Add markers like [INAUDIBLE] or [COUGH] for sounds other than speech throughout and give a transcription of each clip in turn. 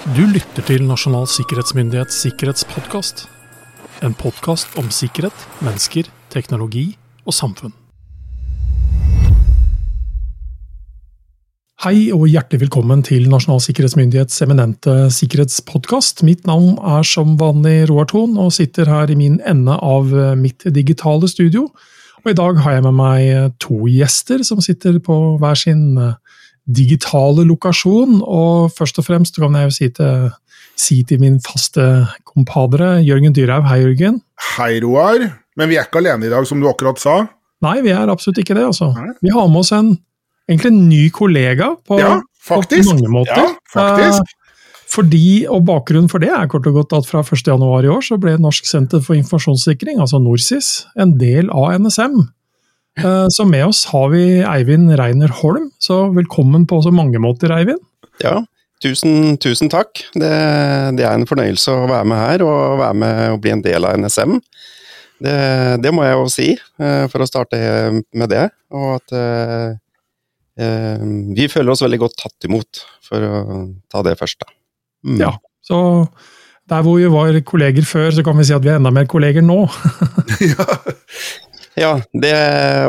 Du lytter til Nasjonal sikkerhetsmyndighets sikkerhetspodkast. En podkast om sikkerhet, mennesker, teknologi og samfunn. Hei og hjertelig velkommen til Nasjonal sikkerhetsmyndighets eminente sikkerhetspodkast. Mitt navn er som vanlig Roar Thon, og sitter her i min ende av mitt digitale studio. Og I dag har jeg med meg to gjester som sitter på hver sin digitale lokasjon. Og først og fremst kan jeg jo si til, si til min faste kompadre Jørgen Dyrhaug. Hei, Jørgen. Hei, Roar. Men vi er ikke alene i dag, som du akkurat sa. Nei, vi er absolutt ikke det. altså. Nei. Vi har med oss en egentlig en ny kollega på, ja, på mange måter. Ja, faktisk. Eh, fordi, og Bakgrunnen for det er kort og godt at fra 1.1 i år så ble Norsk senter for informasjonssikring, altså NorSIS, en del av NSM. Eh, så med oss har vi Eivind Reiner Holm, så velkommen på så mange måter, Eivind. Ja, tusen, tusen takk. Det, det, er en fornøyelse å være med her og være med og bli en del av NSM. Det, det må jeg jo si, eh, for å starte med det. Og at eh, eh, vi føler oss veldig godt tatt imot, for å ta det først, da. Mm. Ja, så der hvor vi var kolleger før, så kan vi si at vi er enda mer kolleger nå. [LAUGHS] ja. Ja, det,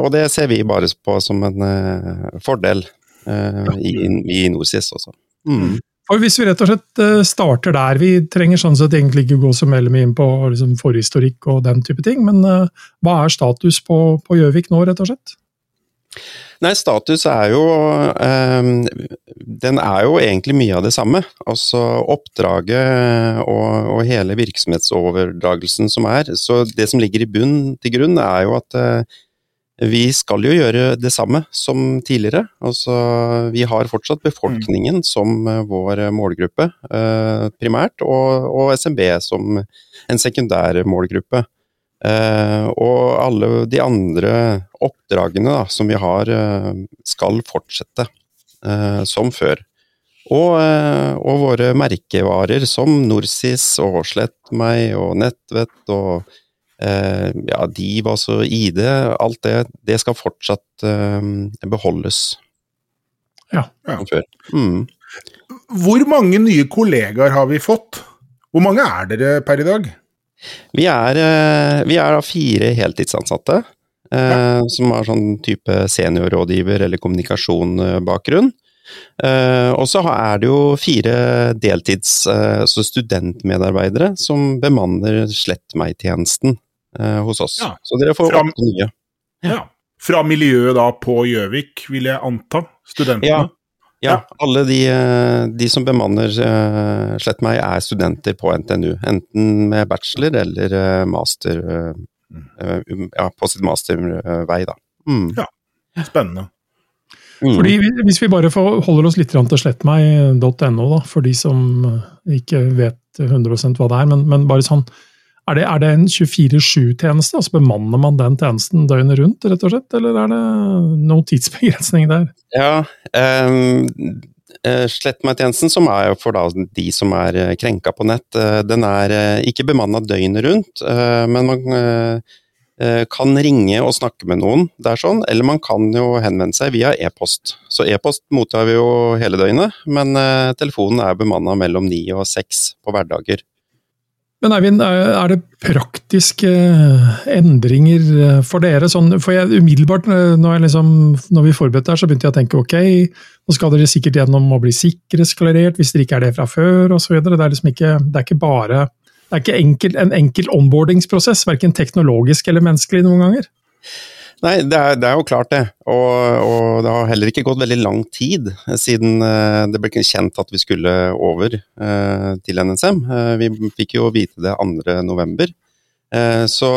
og det ser vi bare på som en uh, fordel uh, i, i NorSIS også. Mm. Og Hvis vi rett og slett uh, starter der, vi trenger sånn sett egentlig ikke gå så veldig mye inn på liksom, forhistorikk og den type ting, men hva er status på Gjøvik nå, rett og slett? Nei, status er jo eh, Den er jo egentlig mye av det samme. Altså oppdraget og, og, hele virksomhetsoverdragelsen som er. Så det som ligger i bunn til grunn, er jo at eh, vi skal jo gjøre det samme som tidligere. Altså, vi har fortsatt befolkningen mm. som eh, vår målgruppe, eh, primært, og, og SMB som en sekundær målgruppe. Eh, og alle de andre oppdragene da, som vi har, eh, skal fortsette eh, som før. Og, og, våre merkevarer som Norsis og Slettmeg og Nettvett og ja, Div, altså ID, alt det, det skal fortsatt beholdes. Ja. ja. Mm. Hvor mange nye kollegaer har vi fått? Hvor mange er dere per i dag? Vi er, eh, vi er da fire heltidsansatte. Eh, ja. Som har sånn type seniorrådgiver eller kommunikasjonbakgrunn. Uh, og så er det jo fire deltids, altså studentmedarbeidere som bemanner Slett meg-tjenesten hos oss. Ja. Så dere får fra, åtte nye. Ja. Fra miljøet da på Gjøvik, vil jeg anta? Studentene? Ja, ja, alle de, eh, de som bemanner uh, Slett meg, er studenter på NTNU. Enten med bachelor eller uh, master uh, Ja, på sitt mastervei, da. Mm. Ja, spennende. Mm. Fordi Hvis vi bare holder oss litt til slettmeg.no, for de som ikke vet 100 hva det er, men, men bare sånn er det, er det en 24-7-tjeneste? altså Bemanner man den tjenesten døgnet rundt, rett og slett, eller er det noen tidsbegrensning der? Ja, um, Slett meg-tjenesten, som er for de som er eh, krenka på nett, uh, den er ikke bemanna døgnet rundt, men man kan ringe og snakke med noen der sånn, eller man kan jo henvende seg via e-post. Så e-post mottar vi jo hele døgnet, men telefonen er bemanna mellom ni og seks på hverdager. Men Eivind, er det praktiske eh, endringer eh, for dere? Sånn, for jeg, umiddelbart når, når, liksom, når vi forberedte her, så begynte jeg å tenke ok, nå skal dere sikkert gjennom å bli sikkerhetsklarert hvis dere ikke er det fra før osv. Det, er liksom ikke, det er ikke bare det er ikke enkel, en enkel onboardingsprosess, verken teknologisk eller menneskelig noen ganger. Nei, det er, det er, jo klart det. Og, og, det har heller ikke gått veldig lang tid siden uh, det ble kjent at vi skulle over uh, til NSM. Eh, vi fikk jo vite det 2.11. Så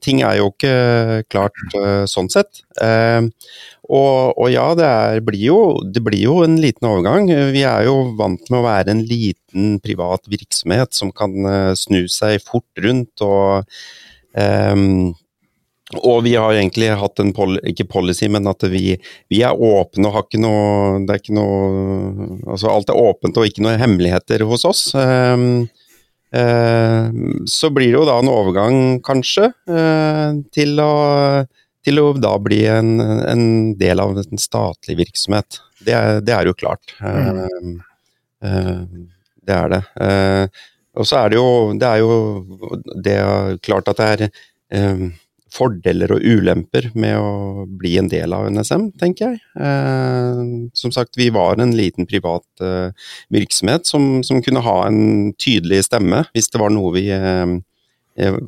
ting er jo ikke klart sånn sett. Og, og ja, det, er, blir jo, det blir jo en liten overgang. Vi er jo vant med å være en liten privat virksomhet som kan snu seg fort rundt og og vi har egentlig hatt en pol ikke policy, men at vi, vi, er åpne og har ikke noe Det er ikke noe Altså alt er åpent og ikke noe hemmeligheter hos oss. Um, uh, så blir det jo da en overgang, kanskje, uh, til, å, til å da bli en, en, del av en statlig virksomhet. Det er, det er jo klart. Uh, det er det. Og så er det jo Det er jo det er klart at det er fordeler og ulemper med å bli en del av NSM, tenker jeg. Eh, som sagt, vi var en liten privat eh, virksomhet som, som, kunne ha en tydelig stemme hvis det var noe vi eh, eh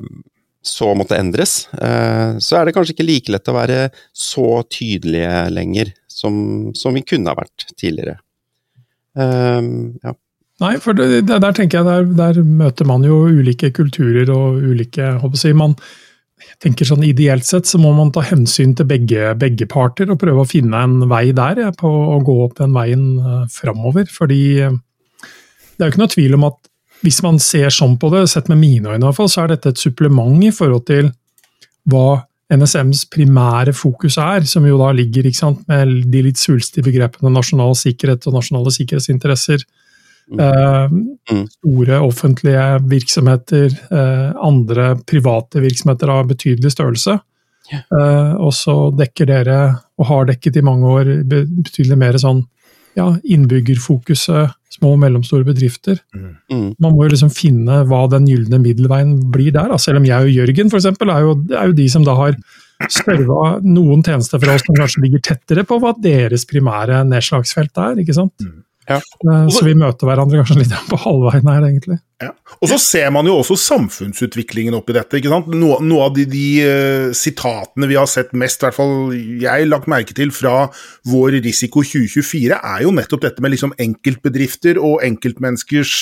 så måtte endres. Eh, så er det kanskje ikke like lett å være så tydelige lenger som, som vi kunne ha vært tidligere. Eh, ja. Nei, for det, der tenker jeg der, der, møter man jo ulike kulturer og ulike håper jeg, man, jeg tenker sånn Ideelt sett så må man ta hensyn til begge, begge parter og prøve å finne en vei der ja, på å gå opp den veien uh, framover. Fordi uh, det er jo ikke noe tvil om at hvis man ser sånn på det, sett med mine øyne i hvert fall, så er dette et supplement i forhold til hva NSMs primære fokus er, som jo da ligger sant, med de litt svulstige begrepene nasjonal sikkerhet og nasjonale sikkerhetsinteresser. Eh. Store offentlige virksomheter, eh, andre private virksomheter av betydelig størrelse. Yeah. og så dekker dere, og har dekket i mange år, betydelig mer sånn ja, innbyggerfokuset, små og mellomstore bedrifter. Mm. mm. Man må jo liksom finne hva den gylne middelveien blir der. Da. Selv om jeg og Jørgen for eksempel, er, jo, er jo de som da har serva noen tjenester for oss som kanskje ligger tettere på hva deres primære nedslagsfelt er. ikke sant? Mm. Ja. Eh, så vi møter hverandre kanskje litt på halvveien her, egentlig. Ja. Og så ser man jo også samfunnsutviklingen oppi dette. ikke sant? Noe, noe av de, de uh, sitatene vi har sett mest, i hvert fall jeg lagt merke til fra vår Risiko 2024, er jo nettopp dette med liksom enkeltbedrifter og enkeltmenneskers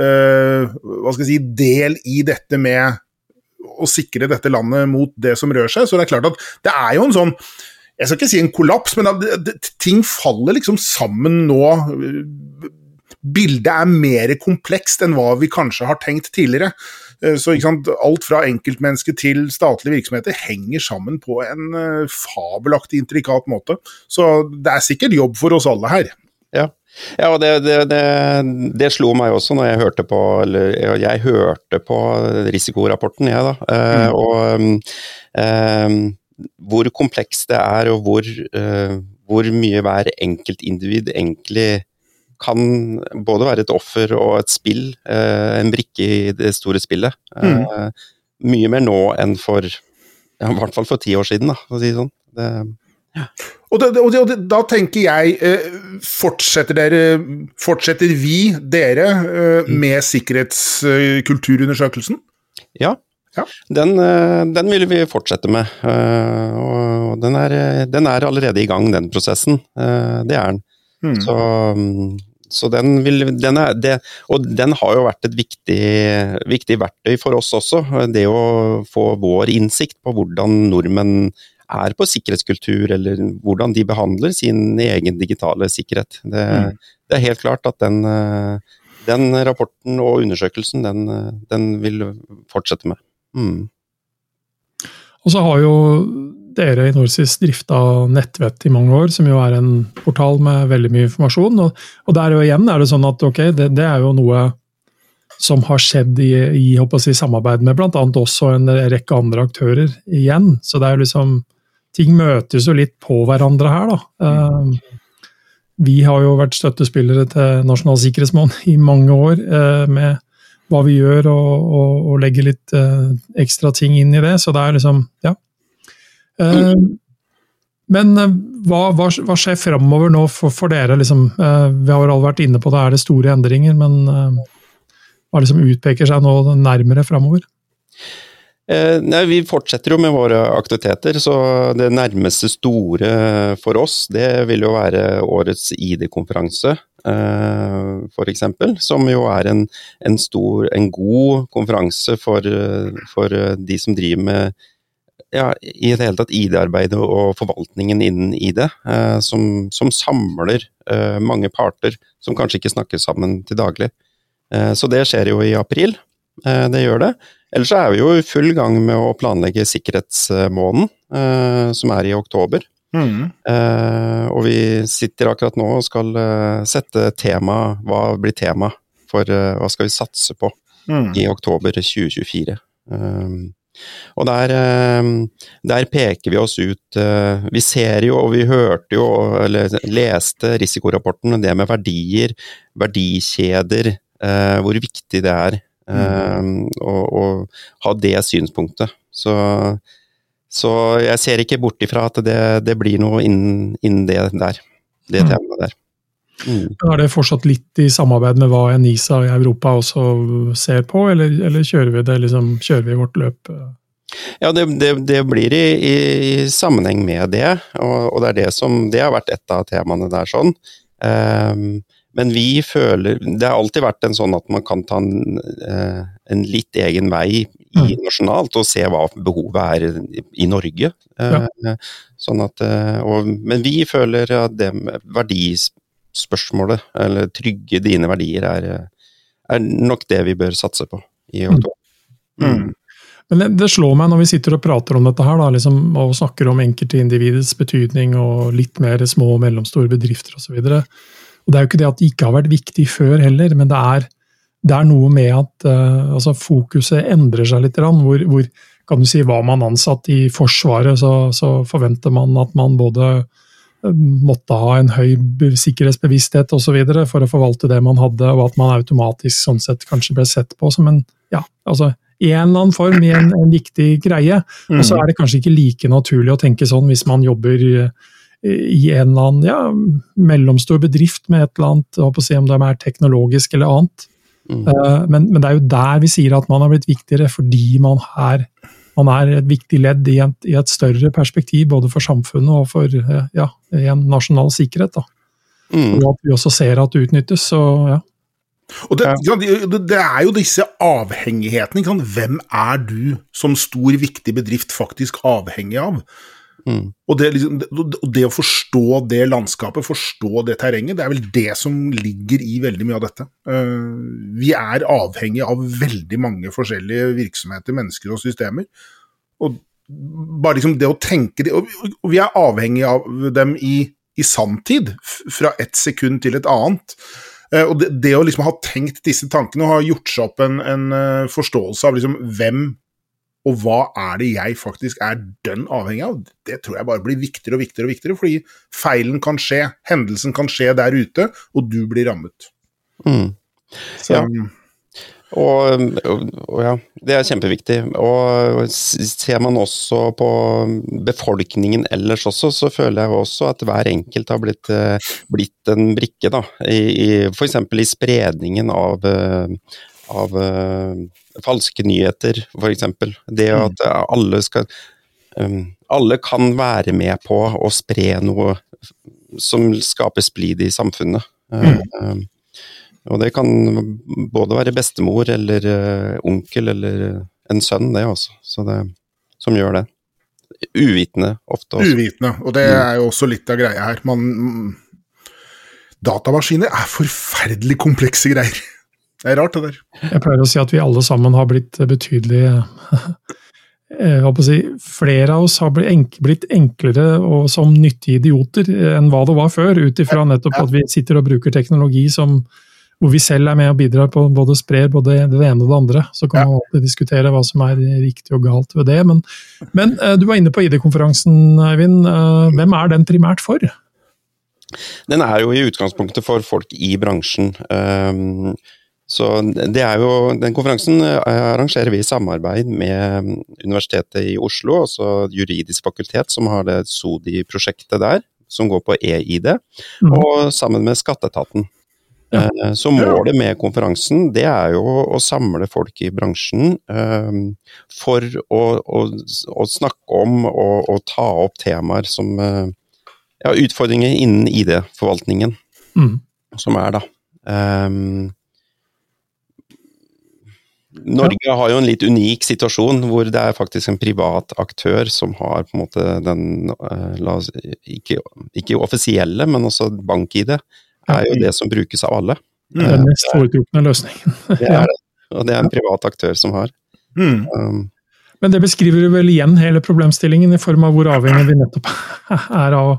uh, hva skal jeg si, del i dette med å sikre dette landet mot det som rør seg. Så det er klart at det er jo en sånn jeg skal ikke si en kollaps, men ting faller liksom sammen nå. Bildet er mer komplekst enn hva vi kanskje har tenkt tidligere. Eh, så Alt fra enkeltmenneske til statlige virksomheter henger sammen på en eh, fabelaktig intrikat måte. Så det er sikkert jobb for oss alle her. Ja, ja og det, det, det, det, slo meg også når jeg hørte på eller jeg hørte på risikorapporten, jeg, da. Mm. Uh, og um, hvor komplekst det er, og hvor, uh, hvor mye hver enkeltindivid egentlig kan både være et offer og et spill, uh, en brikke i det store spillet. Mm. Uh, mye mer nå enn for ja, i hvert fall for ti år siden, da, for å si det sånn. Det, ja. Og, det, og, det, og, da tenker jeg, fortsetter dere Fortsetter vi, dere, mm. med sikkerhetskulturundersøkelsen? Ja, ja. Den, eh, den, vil vi fortsette med. Eh, og den er, den er, allerede i gang, den prosessen. Eh, det er den. Mm. Så, så, den vil den er, det, Og den har jo vært et viktig, viktig, verktøy for oss også. Det å få vår innsikt på hvordan nordmenn er på sikkerhetskultur, eller hvordan de behandler sin egen digitale sikkerhet. Det, mm. det er helt klart at den, den rapporten og undersøkelsen, den, den vil fortsette med. Mm. Og så har jo dere i Norsis drifta Nettvett i mange år, som jo er en portal med veldig mye informasjon. Og, og der jo igjen er det sånn at ok, det, det er jo noe som har skjedd i, i jeg, samarbeid med bl.a. oss og en rekke andre aktører igjen. Så det er jo liksom Ting møtes jo litt på hverandre her, da. Uh, vi har jo vært støttespillere til Nasjonal sikkerhetsmåned i mange år, uh, med hva vi gjør, og, og, og legge litt uh, ekstra ting inn i det. Så det er liksom Ja. Uh, men uh, hva, hva, hva, skjer framover nå for, for dere? Liksom, vi har alle vært inne på det, er det store endringer, men hva liksom utpeker seg nå nærmere framover? nei, Vi fortsetter jo med våre aktiviteter, så det nærmeste store for oss det vil jo være årets ID-konferanse. Uh, f.eks., som jo er en, en, stor, en god konferanse for, for, de som driver med ja, i det hele tatt ID-arbeidet og forvaltningen innen ID, uh, som, som, samler uh, mange parter som kanskje ikke snakker sammen til daglig. så det skjer jo i april. det gjør det. Ellers er vi jo i full gang med å planlegge sikkerhetsmåneden, som er i oktober. Mm. Uh, og vi sitter akkurat nå og skal uh, sette tema, hva blir tema for uh, hva skal vi satse på mm. i oktober 2024. og der, der, peker vi oss ut Vi ser jo, og vi hørte jo, eller leste risikorapporten, det med verdier, verdikjeder, hvor viktig det er uh, å, å, ha det synspunktet. Så, så, jeg ser ikke bort ifra at det, det blir noe innen, innen det der. Det mm. temaet der. Mm. Er det fortsatt litt i samarbeid med hva NISA i Europa også ser på, eller, eller kjører vi det liksom, kjører vi vårt løp? Ja, det, det, det blir i, i, sammenheng med det, og, og, det er det som Det har vært et av temaene der, sånn. Um, men vi føler Det har alltid vært en sånn at man kan ta en, uh, en litt egen vei i, mm. nasjonalt og se hva behovet er i, Norge. Ja. sånn at, uh, og, men vi føler at det verdispørsmålet, eller trygge dine verdier, er, er nok det vi bør satse på i oktober. Mm. Mm. Men det, det, slår meg når vi sitter og prater om dette her, da, liksom, og snakker om enkeltindividets betydning og litt mer små og mellomstore bedrifter osv. Det er jo ikke det at det ikke har vært viktig før heller, men det er, det er noe med at uh, altså fokuset endrer seg litt. Hvor, hvor, kan du si, Var man ansatt i Forsvaret, så, så forventer man at man både måtte ha en høy sikkerhetsbevissthet osv. for å forvalte det man hadde, og at man automatisk sånn sett kanskje ble sett på som en ja, altså i en eller annen form i en, en viktig greie. Mm. Og så er det kanskje ikke like naturlig å tenke sånn hvis man jobber i en eller annen ja, mellomstor bedrift med et eller annet, håper å si om det er mer teknologisk eller annet. Mm. Uh, men, men, det er jo der vi sier at man har blitt viktigere, fordi man er man er et viktig ledd i et, i et, større perspektiv, både for samfunnet og for eh, ja, en nasjonal sikkerhet. Da. Mm. Og at vi også ser at det utnyttes. Så, ja. Og det, det, er jo disse avhengighetene. Hvem er du som stor, viktig bedrift faktisk avhengig av? Mm. Og, det, og, det, å forstå det landskapet, forstå det terrenget, det er vel det som ligger i veldig mye av dette. Uh, vi er avhengig av veldig mange forskjellige virksomheter, mennesker og systemer. Og bare liksom det å tenke det, Og vi er avhengig av dem i, i sanntid, fra ett sekund til et annet. Uh, og det, det, å liksom ha tenkt disse tankene og ha gjort seg opp en, en uh, forståelse av liksom hvem og hva er det jeg faktisk er dønn avhengig av? Det tror jeg bare blir viktigere og viktigere, og viktigere, fordi feilen kan skje, hendelsen kan skje der ute, og du blir rammet. Mm. Så, ja. Og, og, og, ja, det er kjempeviktig. Og ser man også på befolkningen ellers også, så føler jeg også at hver enkelt har blitt, eh, blitt en brikke, da. I, i, F.eks. i spredningen av, eh, av uh, falske nyheter, f.eks. Det mm. at alle skal um, Alle kan være med på å spre noe som skaper splid i samfunnet. Mm. Um, og det kan både være bestemor eller uh, onkel eller en sønn, det også, så det, som gjør det. Uvitende ofte også. Uvitende, og det mm. er jo også litt av greia her. Man, datamaskiner er forferdelig komplekse greier. Det er rart, det der. Jeg pleier å si at vi alle sammen har blitt betydelig [LAUGHS] jeg å si, Flere av oss har blitt enklere og som nyttige idioter enn hva det var før, ut ifra nettopp at vi sitter og bruker teknologi som, hvor vi selv er med og bidrar på både sprer både det ene og det andre. Så kan man alltid diskutere hva som er riktig og galt ved det. Men, men eh, du var inne på ID-konferansen, Eivind. Eh, hvem er den primært for? Den er jo i utgangspunktet for folk i bransjen. Så det er jo, Den konferansen eh, arrangerer vi i samarbeid med mm, Universitetet i Oslo, altså Juridisk fakultet, som har det SODI-prosjektet der, som går på e-ID, mm. og sammen med Skatteetaten. Ja. Eh, så målet med konferansen det er jo å samle folk i bransjen um, for å, å, å, snakke om og, og, ta opp temaer som ja, utfordringer innen ID-forvaltningen, mm. som er da. Um, Norge har jo en litt unik situasjon hvor det er faktisk en privat aktør som har på en måte den eh, oss, ikke, ikke, offisielle, men også bank-ID. er jo det som brukes av alle. Det er den mest foretrukne løsningen. [LAUGHS] det er det, og det er en privat aktør som har. Mm. Um, men det beskriver vel igjen hele problemstillingen, i form av hvor avhengig vi nettopp er av,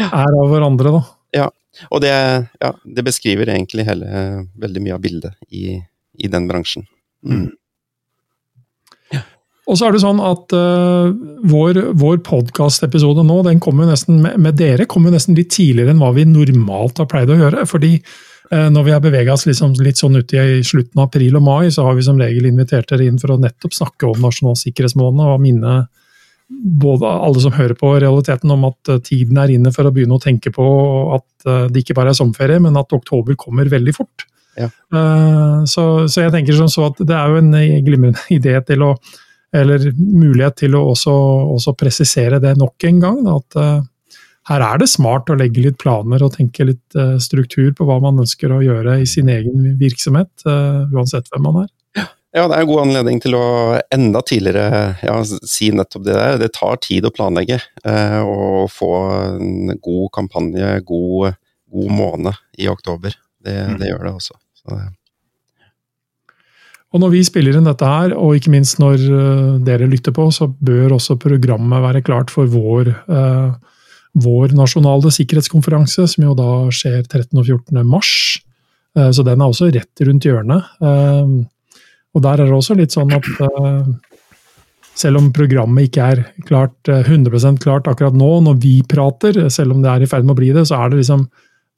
er av hverandre. da. Ja, og det, ja, det beskriver egentlig hele, veldig mye av bildet i, i den bransjen. Mm. Og så er det sånn at uh, vår, vår podkastepisode nå, den kommer nesten med, med, dere kommer nesten litt tidligere enn hva vi normalt har pleid å gjøre. Fordi uh, når vi har bevega oss liksom litt sånn ut i slutten av april og mai, så har vi som regel invitert dere inn for å nettopp snakke om nasjonal sikkerhetsmåned og minne både alle som hører på realiteten om at eh, tiden er inne for å begynne å tenke på at det ikke bare er sommerferie, men at oktober kommer veldig fort. Ja. Så, så, jeg tenker som så at det er jo en glimrende [LAUGHS] idé til å eller mulighet til å også, også presisere det nok en gang. Da, at her er det smart å legge litt planer og tenke litt uh, struktur på hva man ønsker å gjøre i sin egen virksomhet, uansett hvem man er. Ja, det er en god anledning til å enda tidligere ja, si nettopp det der. Det tar tid å planlegge eh, og få en god kampanje, god, god måned i oktober. Det, mm. det gjør det også. Og når vi spiller inn dette her, og ikke minst når dere lytter på, så bør også programmet være klart for vår eh, vår nasjonale sikkerhetskonferanse, som jo da skjer 13. og 14. mars. Eh, så den er også rett rundt hjørnet. Eh, og der er det også litt sånn at eh, selv om programmet ikke er klart, 100% klart akkurat nå, når vi prater, selv om det er i ferd med å bli det, så er det liksom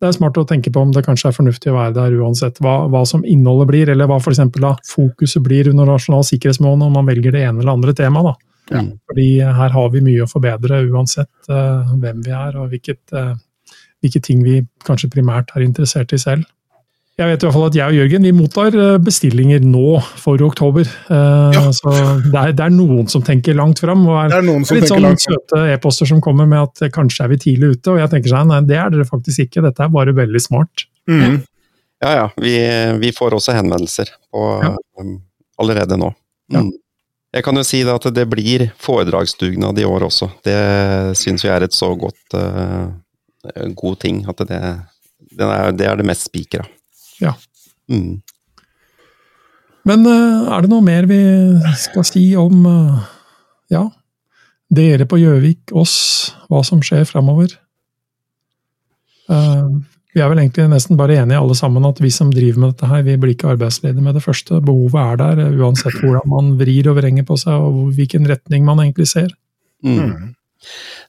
det er smart å tenke på om det kanskje er fornuftig å være der uansett hva, hva som innholdet blir, eller hva for eksempel, da, fokuset blir under nasjonal sikkerhetsmåned, om man velger det ene eller andre temaet. Ja. Fordi her har vi mye å forbedre uansett uh, hvem vi er og hvilket, uh, hvilke ting vi kanskje primært er interessert i selv. Jeg vet i hvert fall at jeg og Jørgen vi mottar eh, bestillinger nå for oktober. Uh, ja. Så det er, det er, noen som tenker langt fram. Og er, det er noen som litt sånn søte e-poster som kommer med at kanskje er vi tidlig ute. Og jeg tenker sånn, nei, det er dere faktisk ikke. Dette er bare veldig smart. Mm. Ja ja, vi, vi, får også henvendelser på, ja. um, allerede nå. Ja. Mm. Jeg kan jo si det at det blir foredragsdugnad i år også. Det syns vi er et så godt uh, god ting at det, det, er, det, er, det mest spikra. Ja. Mm. Men uh, er det noe mer vi skal si om uh, ja, dere på Gjøvik, oss, hva som skjer framover? Uh, vi er vel egentlig nesten bare enige alle sammen at vi som driver med dette her, vi blir ikke arbeidsledige med det første. Behovet er der, uansett hvordan man vrir og vrenger på seg og hvilken retning man egentlig ser. Mm.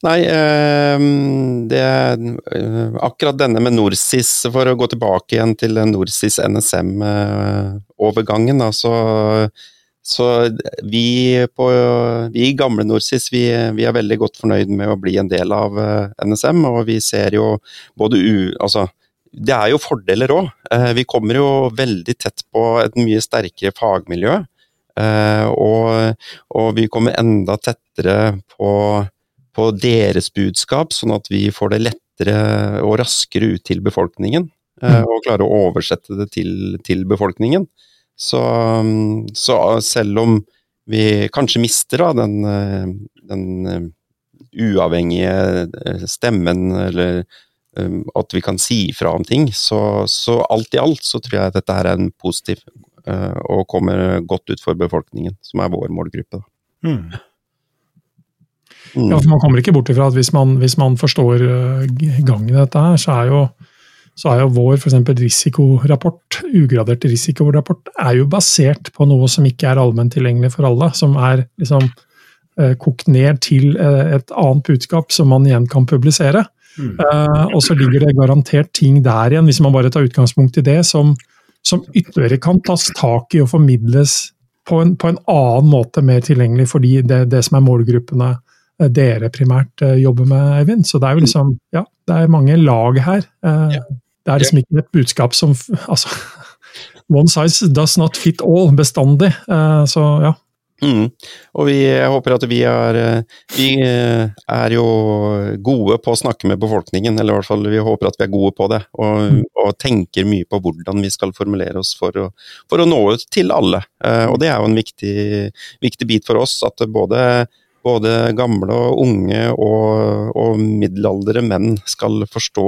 Nei, ehm, det er akkurat denne med Norsis, for å gå tilbake igjen til Norsis NSM-overgangen, eh, så, så vi, på, vi gamle Norsis vi, vi, er veldig godt fornøyd med å bli en del av eh, NSM, og vi ser jo både u... Altså, det er jo fordeler òg. Eh, vi kommer jo veldig tett på et mye sterkere fagmiljø. Eh, og, og vi kommer enda tettere på, på, deres budskap, sånn at vi får det lettere og raskere ut til befolkningen. Mm. Og klare å oversette det til, til befolkningen. Så, så, selv om vi kanskje mister da, den, den uavhengige stemmen, eller at vi kan si ifra om ting. Så, så, alt i alt så tror jeg dette her er en positiv og kommer godt ut for befolkningen, som er vår målgruppe. Mm. Mm. Ja, for Man kommer ikke bort ifra at hvis man, hvis man forstår uh, gangen i dette, her, så er jo, så er jo vår for risikorapport, ugradert risikorapport, er jo basert på noe som ikke er allment tilgjengelig for alle. Som er liksom uh, kokt ned til et annet budskap som man igjen kan publisere. Mm. Uh, og så ligger det garantert ting der igjen, hvis man bare tar utgangspunkt i det, som, som ytterligere kan tas tak i og formidles på en, på en annen måte mer tilgjengelig fordi det, det som er målgruppene dere primært uh, jobber med, Eivind. Så det er jo liksom Ja, det er mange lag her. Det er liksom ikke et budskap som [LAUGHS] Altså One size does not fit all bestandig. så ja. Mm. Og vi håper at vi er, vi er jo gode på å snakke med befolkningen, eller i hvert fall vi håper at vi er gode på det. Og, mm. og tenker mye på hvordan vi skal formulere oss for å, for å nå ut til alle. Eh, og det er jo en viktig, viktig bit for oss, at både, både gamle og unge og, og middelaldre menn skal forstå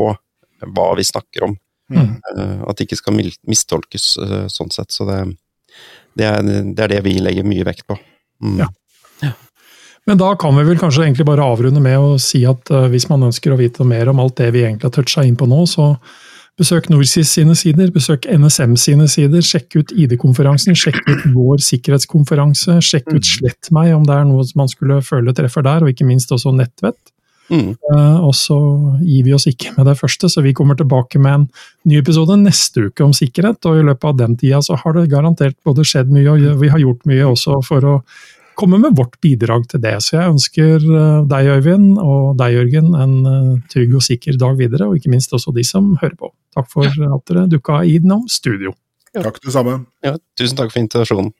hva vi snakker om. Mm. Eh, at det ikke skal mistolkes eh, sånn sett. Så det, det er, det er, det vi legger mye vekt på. Mm. Ja. Men da kan vi vel kanskje egentlig bare avrunde med å si at uh, hvis man ønsker å vite mer om alt det vi egentlig har toucha inn på nå, så besøk Norsis sine sider, besøk NSM sine sider, sjekk ut ID-konferansen, sjekk ut vår sikkerhetskonferanse, sjekk ut mm. Slett meg om det er noe man skulle føle treffer der, og ikke minst også Nettvett. Mm. Uh, og så gir vi oss ikke med det første, så vi kommer tilbake med en ny episode neste uke om sikkerhet. Og i løpet av den tida så har det garantert både skjedd mye, og vi har gjort mye også for å komme med vårt bidrag til det. Så jeg ønsker uh, deg, Øyvind, og deg, Jørgen, en uh, trygg og sikker dag videre. Og ikke minst også de som hører på. Takk for at dere dukka innom studio. Ja. Takk det samme. Ja, tusen takk for invitasjonen.